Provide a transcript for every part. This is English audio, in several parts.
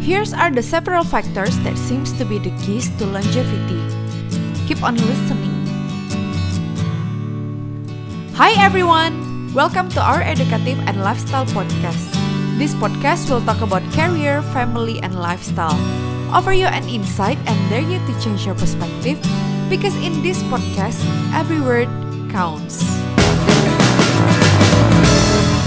Here's are the several factors that seems to be the keys to longevity. Keep on listening. Hi everyone, welcome to our educative and lifestyle podcast. This podcast will talk about career, family, and lifestyle. Offer you an insight and dare you to change your perspective because in this podcast, every word counts.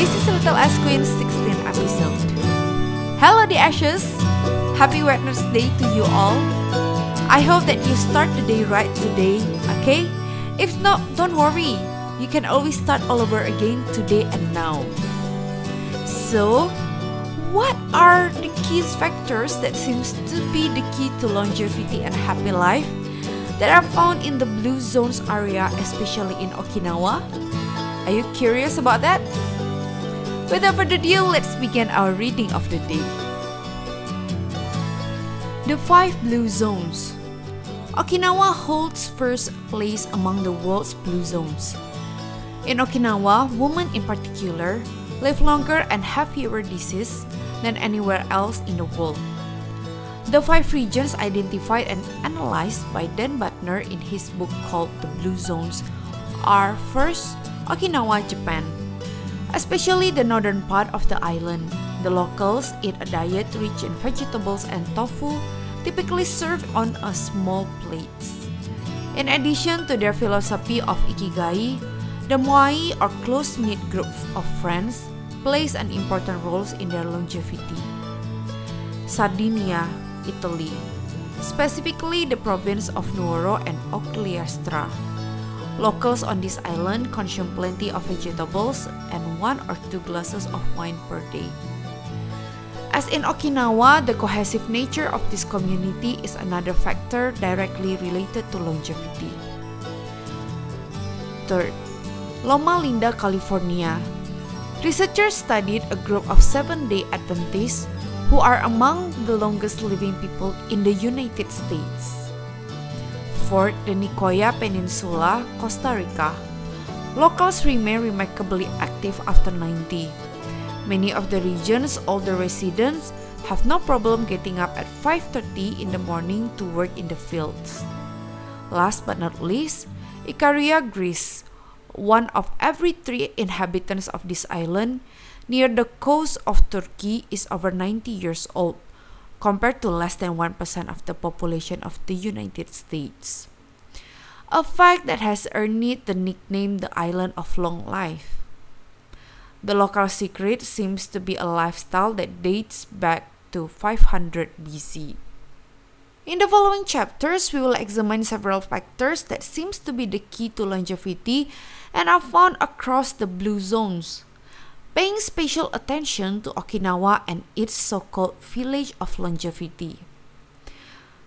This is Little S Queen's 16th episode. Hello, the Ashes! Happy Wednesday to you all. I hope that you start the day right today, okay? If not, don't worry. You can always start all over again today and now. So, what are the key factors that seems to be the key to longevity and happy life that are found in the blue zones area, especially in Okinawa? Are you curious about that? Without further ado, let's begin our reading of the day. The five blue zones. Okinawa holds first place among the world's blue zones. In Okinawa, women in particular live longer and have fewer diseases than anywhere else in the world. The five regions identified and analyzed by Dan Buettner in his book called The Blue Zones are first, Okinawa, Japan especially the northern part of the island. The locals eat a diet rich in vegetables and tofu, typically served on a small plate. In addition to their philosophy of ikigai, the moai or close-knit group of friends plays an important role in their longevity. Sardinia, Italy, specifically the province of Nuoro and Ogliastra. Locals on this island consume plenty of vegetables and one or two glasses of wine per day. As in Okinawa, the cohesive nature of this community is another factor directly related to longevity. Third, Loma Linda, California. Researchers studied a group of seven day Adventists who are among the longest living people in the United States. Fourth, the Nicoya Peninsula, Costa Rica. Locals remain remarkably active after 90. Many of the region's older residents have no problem getting up at 5:30 in the morning to work in the fields. Last but not least, Ikaria, Greece. One of every three inhabitants of this island near the coast of Turkey is over 90 years old compared to less than 1% of the population of the United States. A fact that has earned it the nickname the island of long life. The local secret seems to be a lifestyle that dates back to 500 BC. In the following chapters, we will examine several factors that seems to be the key to longevity and are found across the blue zones paying special attention to Okinawa and its so-called village of longevity.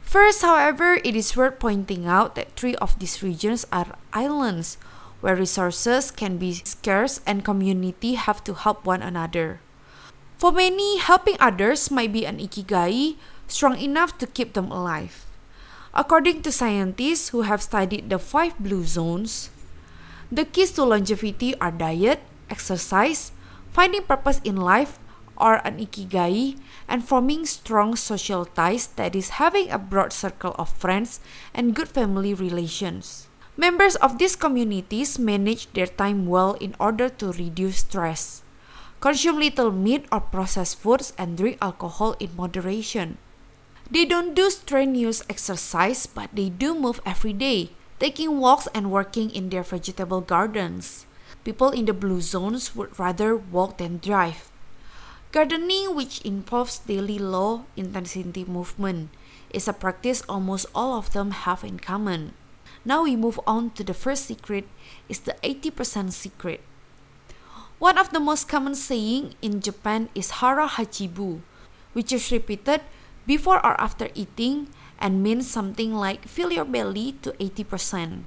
First, however, it is worth pointing out that three of these regions are islands where resources can be scarce and community have to help one another. For many, helping others might be an ikigai strong enough to keep them alive. According to scientists who have studied the five blue zones, the keys to longevity are diet, exercise, finding purpose in life or an ikigai, and forming strong social ties that is having a broad circle of friends and good family relations. Members of these communities manage their time well in order to reduce stress. Consume little meat or processed foods and drink alcohol in moderation. They don't do strenuous exercise, but they do move every day, taking walks and working in their vegetable gardens people in the blue zones would rather walk than drive. Gardening, which involves daily low intensity movement, is a practice almost all of them have in common. Now we move on to the first secret is the 80% secret. One of the most common saying in Japan is hara hachibu, which is repeated before or after eating and means something like fill your belly to 80%.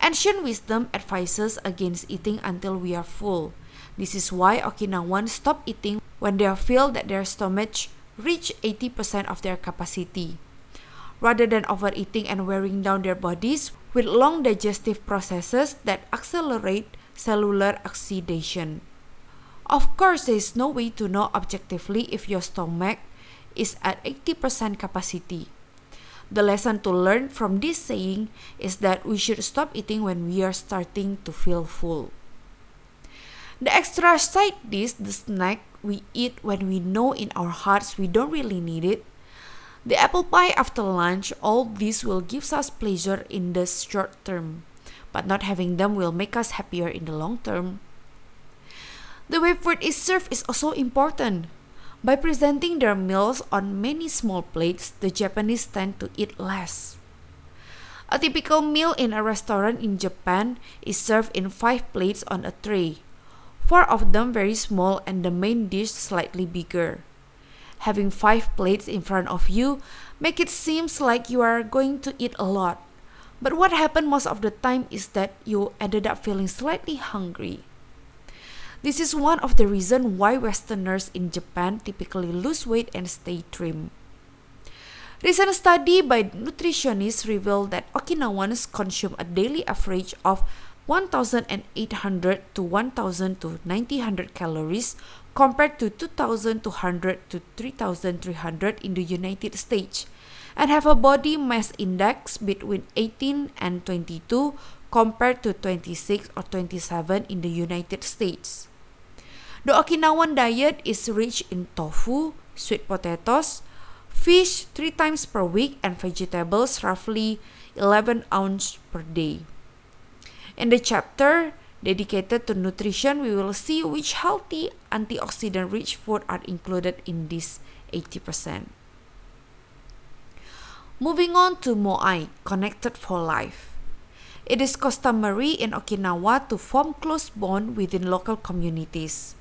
Ancient wisdom advises against eating until we are full. This is why Okinawans stop eating when they feel that their stomach reach 80% of their capacity. Rather than overeating and wearing down their bodies with long digestive processes that accelerate cellular oxidation. Of course, there is no way to know objectively if your stomach is at 80% capacity. The lesson to learn from this saying is that we should stop eating when we are starting to feel full. The extra side dish, the snack we eat when we know in our hearts we don't really need it, the apple pie after lunch, all these will give us pleasure in the short term, but not having them will make us happier in the long term. The way food is served is also important. By presenting their meals on many small plates, the Japanese tend to eat less. A typical meal in a restaurant in Japan is served in five plates on a tray, four of them very small and the main dish slightly bigger. Having five plates in front of you make it seems like you are going to eat a lot. But what happened most of the time is that you ended up feeling slightly hungry. This is one of the reasons why Westerners in Japan typically lose weight and stay trim. Recent study by nutritionists revealed that Okinawans consume a daily average of 1,800 to 1,000 to 900 calories compared to 2,200 to 3,300 in the United States and have a body mass index between 18 and 22 compared to 26 or 27 in the United States. The Okinawan diet is rich in tofu, sweet potatoes, fish three times per week, and vegetables roughly 11 ounces per day. In the chapter dedicated to nutrition, we will see which healthy antioxidant rich food are included in this 80%. Moving on to Moai, Connected for Life. It is customary in Okinawa to form close bond within local communities.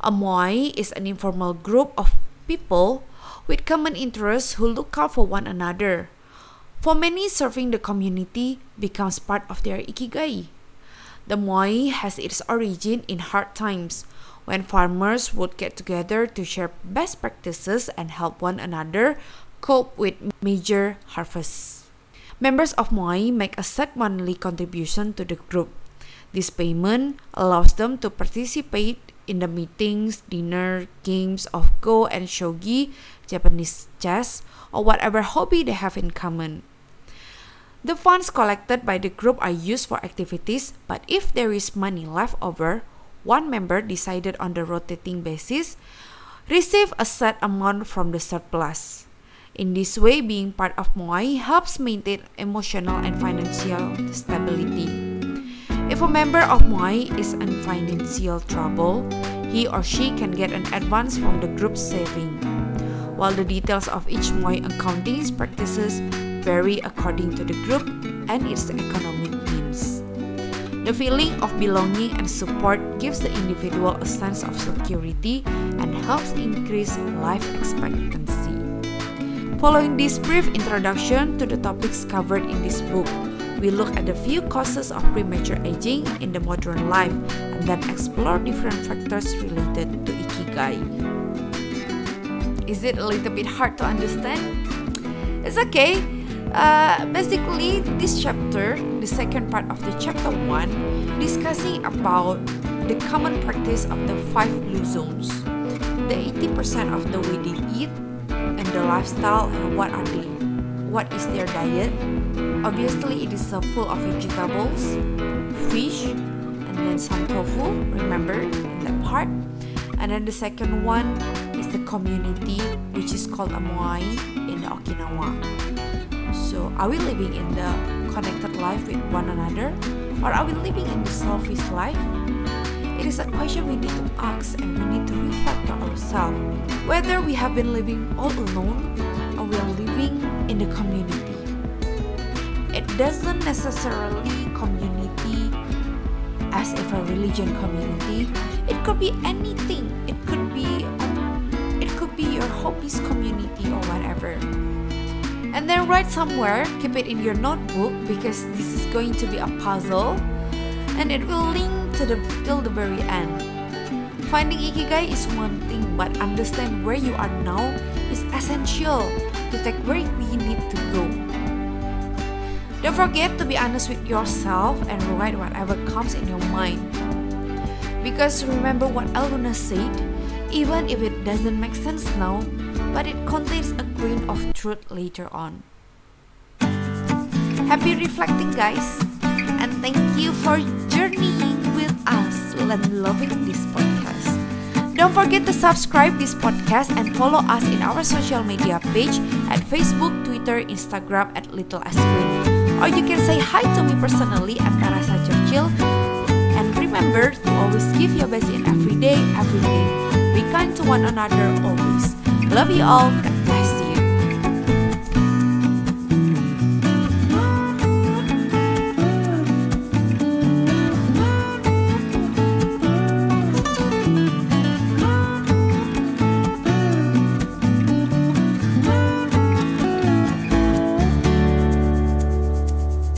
A moai is an informal group of people with common interests who look out for one another. For many, serving the community becomes part of their ikigai. The moai has its origin in hard times when farmers would get together to share best practices and help one another cope with major harvests. Members of moai make a set monthly contribution to the group. This payment allows them to participate in the meetings, dinner, games of Go and Shogi, Japanese chess, or whatever hobby they have in common. The funds collected by the group are used for activities, but if there is money left over, one member decided on the rotating basis receive a set amount from the surplus. In this way, being part of Moai helps maintain emotional and financial stability. If a member of Moai is in financial trouble, he or she can get an advance from the group's saving. While the details of each Moai accounting practices vary according to the group and its economic means. The feeling of belonging and support gives the individual a sense of security and helps increase life expectancy. Following this brief introduction to the topics covered in this book, we look at the few causes of premature aging in the modern life and then explore different factors related to ikigai. Is it a little bit hard to understand? It's okay. Uh, basically, this chapter, the second part of the chapter 1, discussing about the common practice of the five blue zones, the 80% of the way they eat, and the lifestyle and what are they, what is their diet, Obviously, it is uh, full of vegetables, fish, and then some tofu. Remember in that part. And then the second one is the community, which is called a moai in the Okinawa. So, are we living in the connected life with one another, or are we living in the selfish life? It is a question we need to ask and we need to reflect on ourselves whether we have been living all alone in the community. It doesn't necessarily community as if a religion community. It could be anything. It could be um, it could be your hobbies community or whatever. And then write somewhere keep it in your notebook because this is going to be a puzzle and it will link to the till the very end. Finding ikigai is one thing but understand where you are now is essential to take where we need to go don't forget to be honest with yourself and write whatever comes in your mind. Because remember what Eluna said, even if it doesn't make sense now, but it contains a grain of truth later on. Happy reflecting, guys, and thank you for journeying with us and loving this podcast. Don't forget to subscribe this podcast and follow us in our social media page at Facebook, Twitter, Instagram at Little Asquin. Or you can say hi to me personally at Tarasa Churchill. And remember to always give your best in every day, everything. Be kind to one another always. Love you all. God bless.